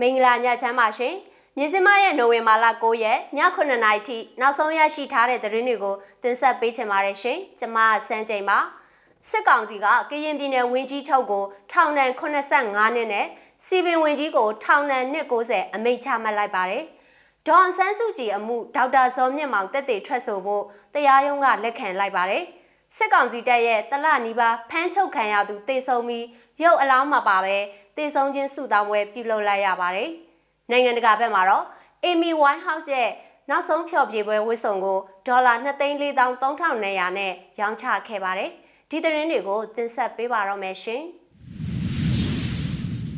မင်္ဂလာညချမ်းပါရှင်မြင်းစမရဲ့နိုဝင်ဘာလ9ရက်ည9နာရီထိနောက်ဆုံးရရှိထားတဲ့သတင်းတွေကိုတင်ဆက်ပေးချင်ပါတယ်ရှင်ကျွန်မစန်းချိန်ပါစစ်ကောင်စီကကရင်ပြည်နယ်ဝင်းကြီးချုပ်ကိုထောင်ဒဏ်85နှစ်နဲ့စီပင်ဝင်းကြီးကိုထောင်ဒဏ်290အမိန့်ချမှတ်လိုက်ပါတယ်ဒေါန်ဆန်းစုကြည်အမှုဒေါက်တာဇော်မြင့်မောင်တက်တေထွက်ဆိုဖို့တရားရုံးကလက်ခံလိုက်ပါတယ်စစ်ကောင်စီတပ်ရဲ့တလနီးပါးဖမ်းချုပ်ခံရသူတေဆုံပြီးရုပ်အလောင်းမှာပါပဲ တေဆုံးချင်းစုတောင်းပွဲပြုလုပ်လိုက်ရပါတယ်။နိုင်ငံတကာဘက်မှာတော့ Amy Winehouse ရဲ့နောက်ဆုံးဖျော်ဖြေပွဲဝစ်စုံကိုဒေါ်လာ2,43,200နဲ့ရောင်းချခဲ့ပါတယ်။ဒီသတင်းတွေကိုတင်ဆက်ပေးပါတော့မယ်ရှင်။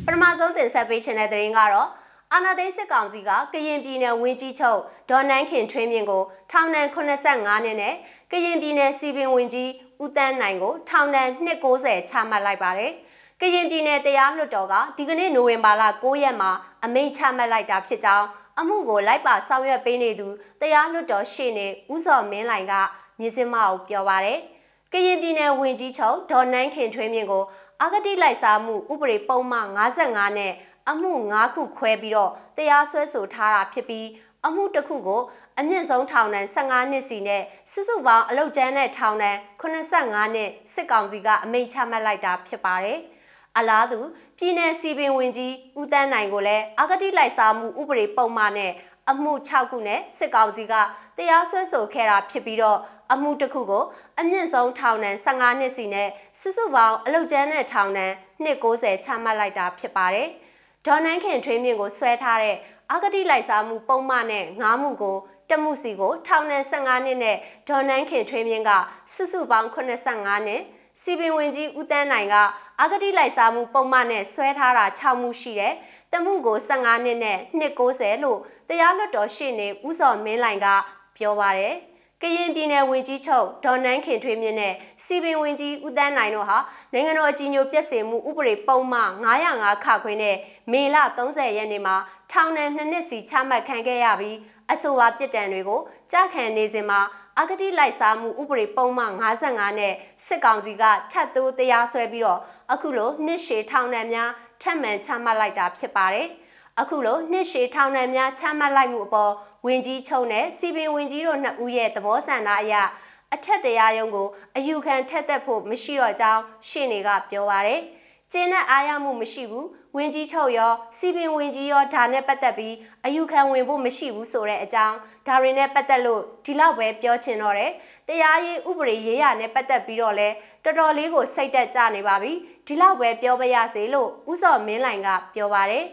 ပထမဆုံးတင်ဆက်ပေးချင်တဲ့သတင်းကတော့အာနာသိန်းစစ်ကောင်စီကကရင်ပြည်နယ်ဝင်းကြီးချုပ်ဒေါ်နန်းခင်ထွေးမြင့်ကိုထောင်ဒဏ်85နှစ်နဲ့ကရင်ပြည်နယ်စီပင်ဝင်းကြီးဦးတန်းနိုင်ကိုထောင်ဒဏ်290ချမှတ်လိုက်ပါတယ်။ ကရင်ပြည်နယ်တရားလွှတ်တော်ကဒီကနေ့နိုဝင်ဘာလ9ရက်မှာအမိန့်ချမှတ်လိုက်တာဖြစ်ကြောင်းအမှုကိုလိုက်ပါဆောင်ရွက်ပေးနေသူတရားလွှတ်တော်ရှေ့နေဦးစောမင်းလိုင်ကမြစ်စမအောင်ပြောပါရယ်ကရင်ပြည်နယ်ဝင်ကြီးချုပ်ဒေါ်နန်းခင်ထွေးမြင့်ကိုအာဂတိလိုက်စားမှုဥပဒေပုံမှန်55နဲ့အမှု9ခုခွဲပြီးတော့တရားစွဲဆိုထားတာဖြစ်ပြီးအမှုတစ်ခုကိုအမြင့်ဆုံးထောင်ဒဏ်15နှစ်စီနဲ့စုစုပေါင်းအလုတ်ကျန်းတဲ့ထောင်ဒဏ်85နှစ်စစ်ကောင်စီကအမိန့်ချမှတ်လိုက်တာဖြစ်ပါတယ်။ အလားတူပြည်내စီပင်ဝင်ကြီးဦးတန်းနိုင်ကိုလည်းအဂတိလိုက်စားမှုဥပဒေပုံမှန်နဲ့အမှု6ခုနဲ့စစ်ကောင်စီကတရားစွဲဆိုခဲ့တာဖြစ်ပြီးတော့အမှုတစ်ခုကိုအမြင့်ဆုံးထောင်ဒဏ်15နှစ်စီနဲ့စုစုပေါင်းအလုတ်ကျန်းတဲ့ထောင်ဒဏ်290ချမှတ်လိုက်တာဖြစ်ပါတယ်။ဒေါ်နန်းခင်ထွေးမြင့်ကိုဆွဲထားတဲ့အဂတိလိုက်စားမှုပုံမှန်နဲ့ငားမှုကိုတမှုစီကိုထောင်ဒဏ်15နှစ်နဲ့ဒေါ်နန်းခင်ထွေးမြင့်ကစုစုပေါင်း85နှစ် စီပင်ဝင်ကြီးဦးတန်းနိုင်ကအဂတိလိုက်စားမှုပုံမှန်နဲ့ဆွဲထားတာ6မှုရှိတယ်။တမှုကို15နှစ်နဲ့290လို့တရားလွှတ်တော်ရှေ့နေဦးစောမင်းလိုင်ကပြောပါရယ်။ကရင်ပြည်နယ်ဝင်ကြီးချုပ်ဒေါ်နန်းခင်ထွေးမြင့်နဲ့စီပင်ဝင်ကြီးဦးတန်းနိုင်တို့ဟာနိုင်ငံတော်အကြီးအကျယ်ပြည့်စုံမှုဥပဒေပုံမှန်905ခခွင်းနဲ့မေလ30ရက်နေ့မှာထောင်ဒဏ်2နှစ်စီချမှတ်ခံခဲ့ရပြီးအဆိုပါပြစ်ဒဏ်တွေကိုကြားခံနေစဉ်မှာ အဂတိလိုက်စားမှုဥပဒေပုံမှန်55နဲ့စစ်ကောင်စီကထပ်တိုးတရားစွဲပြီးတော့အခုလိုနှစ်ရှည်ထောင်ဒဏ်များထပ်မံချမှတ်လိုက်တာဖြစ်ပါတယ်။အခုလိုနှစ်ရှည်ထောင်ဒဏ်များချမှတ်လိုက်မှုအပေါ်ဝင်ကြီးချုပ်နဲ့စီပင်ဝင်ကြီးတို့နှစ်ဦးရဲ့သဘောဆန္ဒအရအထက်တရားရုံးကိုအယူခံထက်သက်ဖို့မရှိတော့ကြောင်းရှင်းနေကပြောပါရယ်။ ကျင်းနဲ့အားရမှုမရှိဘူးဝင်းကြီးချုပ်ရောစီပင်ဝင်းကြီးရောဒါနဲ့ပတ်သက်ပြီးအယူခံဝင်ဖို့မရှိဘူးဆိုတဲ့အကြောင်းဒါတွေနဲ့ပတ်သက်လို့ဒီလောက်ပဲပြောချင်တော့တယ်တရားရေးဥပဒေရေးရနဲ့ပတ်သက်ပြီးတော့လဲတော်တော်လေးကိုစိတ်တက်ကြနေပါပြီဒီလောက်ပဲပြောပါရစေလို့ဥစော်မင်းလိုင်ကပြောပါတယ်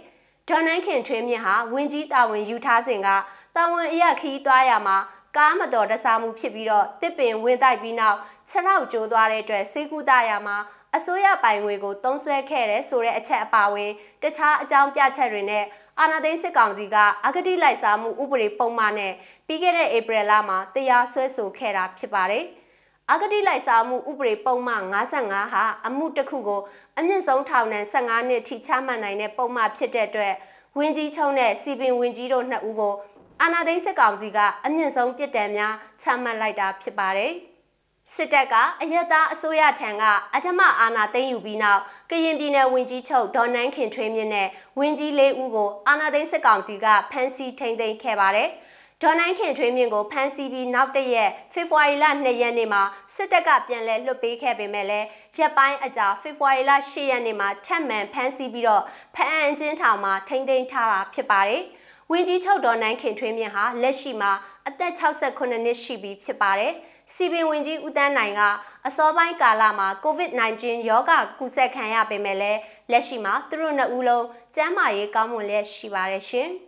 ဒေါ်နန်းခင်ထွေးမြင့်ဟာဝင်းကြီးတာဝန်ယူထားစဉ်ကတာဝန်အရခီးသွားရမှာကားမတော်တဆမှုဖြစ်ပြီးတော့တစ်ပင်ဝင်တိုက်ပြီးနောက်ခြေထောက်ကျိုးသွားတဲ့အတွက်စေကူတာရမှာ အစိုးရပိုင်ငွေကိုတုံးဆွဲခဲ့တဲ့ဆိုတဲ့အချက်အပါအဝင်တခြားအကြောင်းပြချက်တွေနဲ့အာဏာသိမ်းစစ်ကောင်စီကအဂတိလိုက်စားမှုဥပဒေပုံမှန်နဲ့ပြီးခဲ့တဲ့ဧပြီလမှာတရားစွဲဆိုခဲ့တာဖြစ်ပါတယ်။အဂတိလိုက်စားမှုဥပဒေပုံမှန်55ဟာအမှုတစ်ခုကိုအမြင့်ဆုံးထောင်ဒဏ်15နှစ်ထိချမှတ်နိုင်တဲ့ပုံမှန်ဖြစ်တဲ့အတွက်ဝင်းကြီးချုံနဲ့စီပင်ဝင်းကြီးတို့နှစ်ဦးကိုအာဏာသိမ်းစစ်ကောင်စီကအမြင့်ဆုံးပြစ်ဒဏ်များချမှတ်လိုက်တာဖြစ်ပါတယ်။ စစ်တပ်ကအယက်သားအစိုးရထံကအထမအာဏာသိမ်းယူပြီးနောက်ကရင်ပြည်နယ်ဝင်ကြီးချုပ်ဒေါ်နန်းခင်ထွေးမြင့်နဲ့ဝင်ကြီးလေးဦးကိုအာဏာသိမ်းစစ်ကောင်စီကဖမ်းဆီးထိန်းသိမ်းခဲ့ပါတယ်။ဒေါ်နန်းခင်ထွေးမြင့်ကိုဖမ်းဆီးပြီးနောက်တရက်ဖေဖော်ဝါရီလ2ရက်နေ့မှာစစ်တပ်ကပြန်လည်လွှတ်ပေးခဲ့ပေမဲ့လည်းရက်ပိုင်းအကြာဖေဖော်ဝါရီလ10ရက်နေ့မှာထပ်မံဖမ်းဆီးပြီးတော့ဖမ်းအံကျင်းထောင်မှာထိန်းသိမ်းထားတာဖြစ်ပါတယ်။ဝင်းကြီးချုပ်ဒေါ်နန်းခင်ထွေးမြင့်ဟာလက်ရှိမှာအသက်68နှစ်ရှိပြီဖြစ်ပါတယ်။ စီပင်ဝင်ကြီးဦးတန်းနိုင်ကအစောပိုင်းကာလမှာ COVID-19 ရောဂါကူးစက်ခံရပေမဲ့လည်းလက်ရှိမှာသူတို့နှစ်ဦးလုံးကျန်းမာရေးကောင်းမွန်လျက်ရှိပါတယ်ရှင်။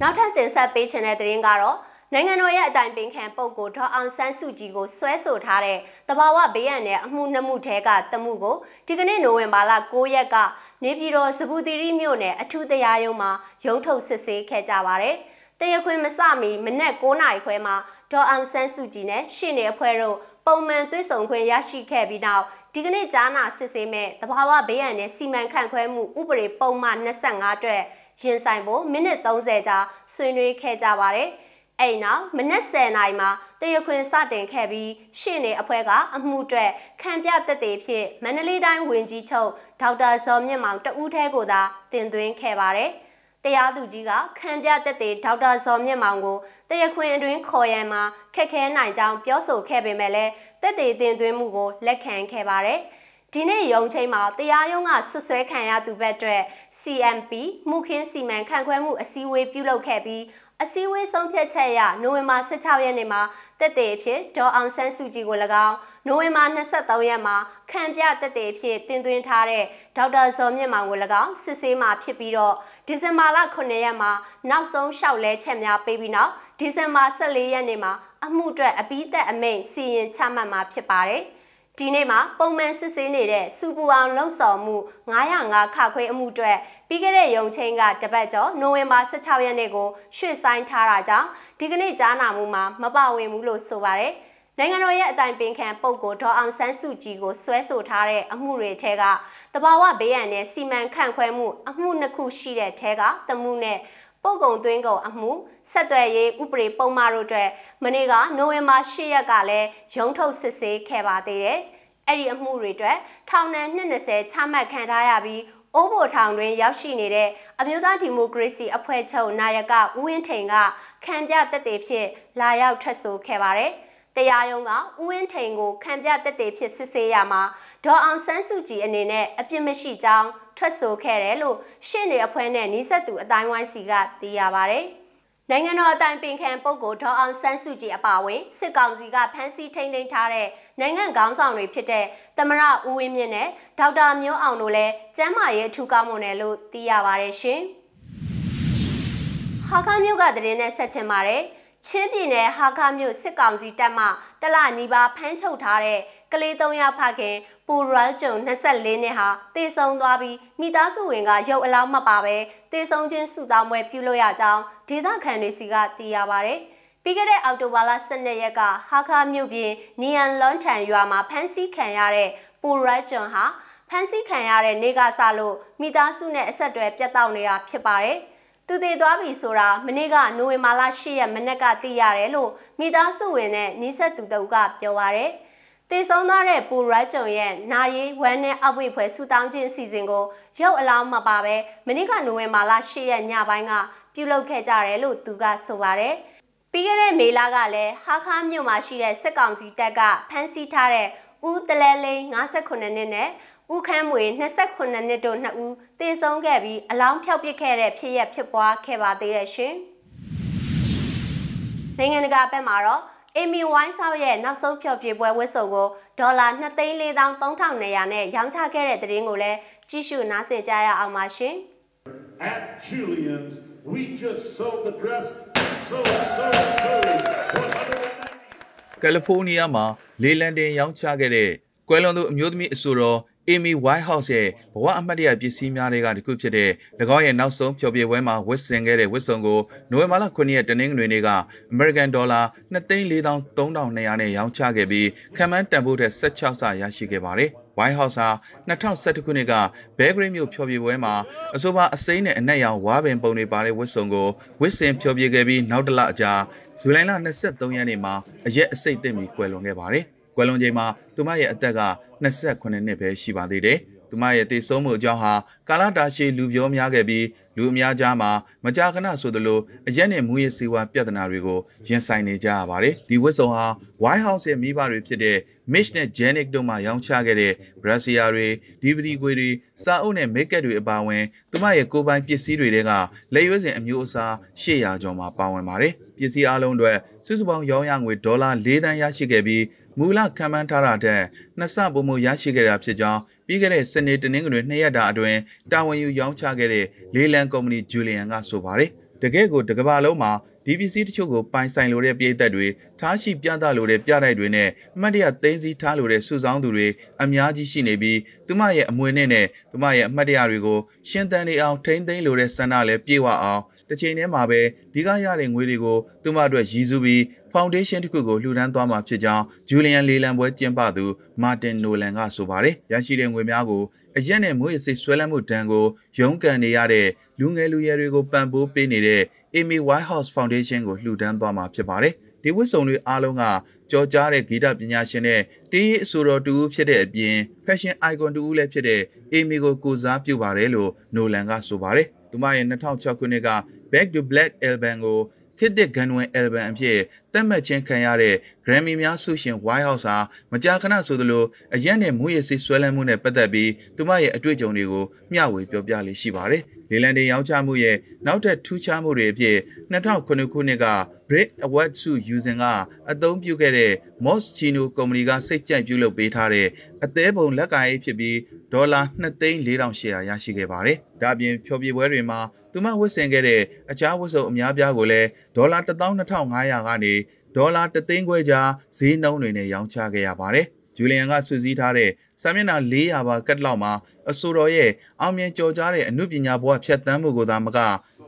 နောက်ထပ်တင်ဆက်ပေးချင်တဲ့သတင်းကတော့နိုင်ငံတော်ရဲ့အတိုင်ပင်ခံပုဂ္ဂိုလ်ဒေါအောင်ဆန်းစုကြည်ကိုဆွဲဆိုထားတဲ့တဘာဝဘေးရန်နဲ့အမှုနှမှုထဲကတမှုကိုဒီကနေ့နိုဝင်ဘာလ9ရက်ကနေပြည်တော်စပူတီရီမြို့နယ်အထူးတရားရုံးမှာရုံးထုတ်စစ်ဆေးခဲ့ကြပါတယ်။တရခွင်မစမီမနက်9နာရီခွဲမှာ ဒေါ်အောင်ဆန်းစုကြည်နဲ့ရှေ့နေအဖွဲ့တို့ပုံမှန်တွေ့ဆုံခွင့်ရရှိခဲ့ပြီးနောက်ဒီကနေ့ကြားနာစစ်ဆေးမဲ့တဘာဝဘေးရန်နဲ့စီမံခန့်ခွဲမှုဥပဒေပုံမှန်25အတွက်ရင်ဆိုင်ဖို့မိနစ်30ကြာဆွေးနွေးခဲ့ကြပါတယ်။အဲ့နောက်မနက်10:00နာရီမှာတရခွင်စတင်ခဲ့ပြီးရှင်းနေအဖွဲ့ကအမှုအတွက်ခံပြတက်တေဖြစ်မန္တလေးတိုင်းဝင်ကြီးချုပ်ဒေါက်တာဇော်မြင့်မောင်တဦးထဲကိုသာတင်သွင်းခဲ့ပါတယ်။ တရားသူကြီးကခံပြတက်တေဒေါက်တာဇော်မြင့်မောင်ကိုတရခွင်အတွင်းခေါ်ရန်မှာခက်ခဲနိုင်ကြောင်းပြောဆိုခဲ့ပေမဲ့လည်းတက်တေတင်သွင်းမှုကိုလက်ခံခဲ့ပါတယ်။ ဒီနေ့ရုံချိန်မှာတရားရုံးကဆွဆွဲခံရသူဘက်အတွက် CMP မှုခင်းစီမံခန့်ခွဲမှုအစည်းအဝေးပြုလုပ်ခဲ့ပြီးအစည်းအဝေးဆုံးဖြတ်ချက်အရနိုဝင်ဘာ16ရက်နေ့မှာတက်တဲ့အဖြစ်ဒေါ်အောင်ဆန်းစုကြည်ကို၎င်းနိုဝင်ဘာ23ရက်မှာခံပြတက်တဲ့အဖြစ်တင်သွင်းထားတဲ့ဒေါက်တာဇော်မြင့်မောင်ကို၎င်းစစ်ဆေးမှာဖြစ်ပြီးတော့ဒီဇင်ဘာလ9ရက်မှာနောက်ဆုံးလျှောက်လဲချက်များပေးပြီးနောက်ဒီဇင်ဘာ14ရက်နေ့မှာအမှုအတွက်အပိသက်အမိန့်စီရင်ချမှတ်မှာဖြစ်ပါတယ်။ ဒီနေ့မှာပုံမှန်စစ်ဆေးနေတဲ့စူပူအောင်လှုံ့ဆော်မှု905ခခွေအမှုအတွက်ပြီးခဲ့တဲ့ရုံချင်းကတပတ်ကျော်နိုဝင်ဘာ16ရက်နေ့ကိုရွှေ့ဆိုင်းထားတာကြောင့်ဒီကနေ့ကြားနာမှုမှာမပါဝင်ဘူးလို့ဆိုပါတယ်။နိုင်ငံတော်ရဲ့အတိုင်ပင်ခံပုဂ္ဂိုလ်ဒေါ်အောင်ဆန်းစုကြည်ကိုဆွဲဆိုထားတဲ့အမှုတွေထဲကတဘာဝဘေးရန်နဲ့စီမံခန့်ခွဲမှုအမှုနှစ်ခုရှိတဲ့ထဲကတမှုနဲ့ ပုတ်ကုံသွင်းကုန်အမှုဆက်သွယ်ရေးဥပဒေပုံမှန်တို့အတွက်မနေ့ကနိုဝင်ဘာ10ရက်ကလည်းရုံးထုတ်စစ်ဆေးခဲ့ပါသေးတယ်။အဲ့ဒီအမှုတွေအတွက်ထောင်ဒဏ်20ချမှတ်ခံထားရပြီးအိုးဘိုထောင်တွင်ရောက်ရှိနေတဲ့အမျိုးသားဒီမိုကရေစီအဖွဲ့ချုပ်နာယကဦးဝင်းထိန်ကခံပြတက်တဲ့ဖြစ်လာရောက်ထွက်ဆိုခဲ့ပါတယ်။ တရားရုံးကဦးဝင်းထိန်ကိုခံပြတက်တဲ့ဖြစ်စစ်ဆေးရမှာဒေါ်အောင်ဆန်းစုကြည်အနေနဲ့အပြစ်မရှိကြောင်းထွက်ဆိုခဲ့တယ်လို့ရှင်းနေအဖွဲ့နဲ့နီးစပ်သူအတိုင်းဝိုင်းစီကသိရပါဗျ။နိုင်ငံတော်အတိုင်ပင်ခံပုဂ္ဂိုလ်ဒေါ်အောင်ဆန်းစုကြည်အပါအဝင်စစ်ကောင်စီကဖမ်းဆီးထိန်းသိမ်းထားတဲ့နိုင်ငံခေါင်းဆောင်တွေဖြစ်တဲ့သမရဦးဝင်းမြင့်နဲ့ဒေါက်တာမျိုးအောင်တို့လည်းကျမ်းမာရေးအထူးကောင်းမွန်တယ်လို့သိရပါတယ်ရှင်။ဟာခါမျိုးကတည်းနဲ့ဆက်ချင်ပါတယ်။ ချင်းပြည်နယ်ဟာခမြို့စစ်ကောင်စီတပ်မှတလနီးပါးဖမ်းချုပ်ထားတဲ့ကလေး၃ယောက်ဖခင်ပူရယ်ကျုံ24နှစ်ဟာတေဆုံးသွားပြီးမိသားစုဝင်ကရုပ်အလောင်းမပါပဲတေဆုံးချင်းစုတောင်းပွဲပြုလုပ်ရကြောင်းဒေသခံတွေစီကသိရပါဗျ။ပြီးခဲ့တဲ့အောက်တိုဘာလ12ရက်ကဟာခမြို့ပြင်နီယန်လွန်ထန်ရွာမှာဖမ်းဆီးခံရတဲ့ပူရယ်ကျုံဟာဖမ်းဆီးခံရတဲ့နေကစားလို့မိသားစုနဲ့အဆက်အသွယ်ပြတ်တောက်နေတာဖြစ်ပါတယ်။ သူတည်သွားပြီဆိုတာမနေ့ကနိုဝင်ဘာလ10ရက်မနက်ကသိရတယ်လို့မိသားစုဝင်နဲ့နီးစပ်သူတို့ကပြောပါရယ်တည်ဆုံးသွားတဲ့ပူရတ်ကြုံရဲ့နာရီဝမ်းနဲ့အပွေဖွဲဆူတောင်းခြင်းအစီအစဉ်ကိုရုပ်အလောင်းမပါပဲမနေ့ကနိုဝင်ဘာလ10ရက်ညပိုင်းကပြုလုပ်ခဲ့ကြတယ်လို့သူကဆိုပါရယ်ပြီးခဲ့တဲ့မေလကလည်းဟာခါမြို့မှာရှိတဲ့စစ်ကောင်စီတပ်ကဖမ်းဆီးထားတဲ့ဦးတလဲလိန်58နှစ်နဲ့ ဦးခမ်းမွေ28နှစ်တို့နှစ်ဦးတေဆုံးခဲ့ပြီးအလောင်းဖျောက်ပစ်ခဲ့တဲ့ဖြစ်ရပ်ဖြစ်ပွားခဲ့ပါသေးတယ်ရှင်။နိုင်ငံတကာဘက်မှာတော့အီမီဝိုင်းဆောက်ရဲ့နောက်ဆုံးဖျော်ဖြေပွဲဝတ်စုံကိုဒေါ်လာ2,4300နဲ့ရောင်းချခဲ့တဲ့သတင်းကိုလည်းကြည့်ရှုနားဆင်ကြရအောင်ပါရှင်။ At Julian's we just sold the dress so so so ကယ်လီဖိုးနီးယားမှာလေလံတင်ရောင်းချခဲ့တဲ့ကွယ်လွန်သူအမျိုးသမီးအဆိုတော် Amy Winehouse ရဲ့ဘဝအမှတ်တရပစ္စည်းများတွေကတစ်ခုဖြစ်တဲ့၎င်းရဲ့နောက်ဆုံးဖျော်ဖြေပွဲမှာဝတ်ဆင်ခဲ့တဲ့ဝတ်စုံကိုနိုဝင်ဘာလ9ရက်တနင်္ဂနွေနေ့က American Dollar 2,4300နဲ့ရောင်းချခဲ့ပြီးခံမှန်းတန်ဖိုးတဲ့16ဆရရှိခဲ့ပါတယ်။ White House ဟာ2011ခုနှစ်ကဘဲဂရိတ်မြို့ဖျော်ဖြေပွဲမှာအဆိုပါအစိမ်းနဲ့အနက်ရောင်ဝါပင်ပုံတွေပါတဲ့ဝတ်စုံကိုဝတ်ဆင်ဖျော်ဖြေခဲ့ပြီးနောက်တစ်လအကြာဇူလိုင်လ23ရက်နေ့မှာအရက်အစိတ်သိမ့်ပြီးကွယ်လွန်ခဲ့ပါတယ်။ကွယ်လွန်ချိန်မှာသူမရဲ့အသက်က 28နှစ်ပဲရှိပါသေးတယ်။သူမရဲ့တည်ဆုံးမှုအကြောင်းဟာကာလတာရှည်လူပြောများခဲ့ပြီးလူအများကြားမှာမကြာခဏဆိုသလိုအရက်နဲ့မူရစေဝါပြဿနာတွေကိုရင်ဆိုင်နေကြရပါတယ်။ဒီဝတ်စုံဟာ White House ရဲ့မိဘတွေဖြစ်တဲ့ Mitch နဲ့ Janik တို့မှရောင်းချခဲ့တဲ့ brassiere တွေ DVD ခွေတွေစာအုပ်နဲ့ makeup တွေအပါအဝင်သူမရဲ့ကိုယ်ပိုင်ပစ္စည်းတွေထဲကလက်ရွေးစင်အမျိုးအစား800ကျော်မှပါဝင်ပါတယ်။ပစ္စည်းအလုံးတွေ စုစုပေါင်းရောင်းရငွေဒေါ်လာ၄သန်းရရှိခဲ့ပြီးမူလခံမှန်းထားတာတဲ့နှစ်ဆပုံမှုရရှိခဲ့တာဖြစ်ကြောင်းပြီးခဲ့တဲ့စနေတနင်္ဂနွေနှစ်ရက်တာအတွင်းတာဝန်ယူရောင်းချခဲ့တဲ့လေလံကုမ္ပဏီဂျူလီယန်ကဆိုပါတယ်တကယ့်ကိုတကဘာလုံးမှာဒီပစ္စည်းတချို့ကိုပိုင်ဆိုင်လိုတဲ့ပြည်သက်တွေထားရှိပြသလိုတဲ့ပြတိုက်တွေနဲ့အမှတ်တရသိမ်းစည်းထားလိုတဲ့စုဆောင်းသူတွေအများကြီးရှိနေပြီးသူမရဲ့အမွေနဲ့နဲ့သူမရဲ့အမှတ်တရတွေကိုရှင်းတန်နေအောင်ထိမ့်သိမ်းလိုတဲ့ဆန္ဒလည်းပြေဝအောင် တစ်ချိန်တည်းမှာပဲဒီကရတဲ့ငွေတွေကိုသူမအတွက်ရည်စူးပြီးဖောင်ဒေးရှင်းတစ်ခုကိုလှူဒန်းသွားမှာဖြစ်ကြောင်းဂျူလီယန်လေလံပွဲကျင်းပသူမာတင်နိုလန်ကဆိုပါတယ်။ရရှိတဲ့ငွေများကိုအရက်နဲ့မွေးစိတ်ဆွဲလန်းမှုဒဏ်ကိုရုန်းကန်နေရတဲ့လူငယ်လူရွယ်တွေကိုပံ့ပိုးပေးနေတဲ့ Amy Whitehouse Foundation ကိုလှူဒန်းသွားမှာဖြစ်ပါတယ်။ဒီဝတ်စုံတွေအားလုံးကကြော်ကြားတဲ့ဂီတပညာရှင်နဲ့တေးရေးအဆိုတော်တူဦးဖြစ်တဲ့အပြင် fashion icon တူဦးလည်းဖြစ်တဲ့ Amy ကိုကိုစားပြုပါတယ်လို့ Nolan ကဆိုပါတယ်။သူမရဲ့2006ခုနှစ်က Back to Black album ကိုခေတ်သစ်ဂန်ဝင် album အဖြစ် သတ်မှတ်ခြင်းခံရတဲ့ Grammy များဆုရှင် Whitehouse ဟာမကြာခဏဆိုသလိုအရက်နဲ့မူရည်စိဆွဲလန်းမှုနဲ့ပတ်သက်ပြီးသူမရဲ့အတွေ့အကြုံတွေကိုမျှဝေပြောပြလေးရှိပါတယ်။လေလံတင်ရောင်းချမှုရဲ့နောက်ထပ်ထူးခြားမှုတွေအဖြစ်2009ခုနှစ်က Brit Award ဆုယူစဉ်ကအသုံးပြုခဲ့တဲ့ Moschino ကုမ္ပဏီကစိတ်ကြိုက်ပြုလုပ်ပေးထားတဲ့အသေးပုံလက်ကားရေးဖြစ်ပြီးဒေါ်လာ2,4800ရရှိခဲ့ပါတယ်။ဒါ့အပြင်ဖျော်ဖြေပွဲတွေမှာသူမဝတ်ဆင်ခဲ့တဲ့အခြားဝတ်စုံအများပြားကိုလည်းဒေါ်လာ12,500ကနေ ဒေါ်လာ3သိန်းခွဲကြားဈေးနှုန်းတွေနဲ့ရောင်းချခဲ့ရပါတယ်။ဂျူလီယန်ကစုစည်းထားတဲ့စာမျက်နှာ400ပါကတ်လောက်မှာအဆိုတော်ရဲ့အောင်မြင်ကျော်ကြားတဲ့အမှုပညာဘဝဖြတ်သန်းမှုကိုသာမက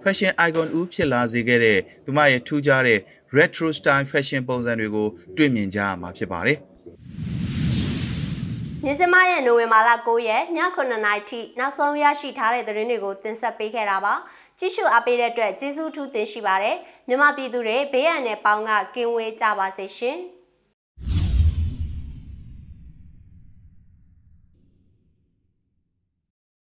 fashion icon ဦးဖြစ်လာစေခဲ့တဲ့သူမရဲ့ထူးခြားတဲ့ retro style fashion ပုံစံတွေကိုတွေ့မြင်ကြရမှာဖြစ်ပါတယ်။မြစမရဲ့နိုဝင်ဘာလ9ရက်ည9:00နာရီထိနောက်ဆုံးရရှိထားတဲ့သတင်းတွေကိုတင်ဆက်ပေးခဲ့တာပါ ကြည့်ရှုအားပေးတဲ့အတွက်ကျေးဇူးထူးတင်ရှိပါတယ်မြမပြည်သူတွေဘေးရန်နဲ့ပေါင်းကကင်းဝေးကြပါစေရှင်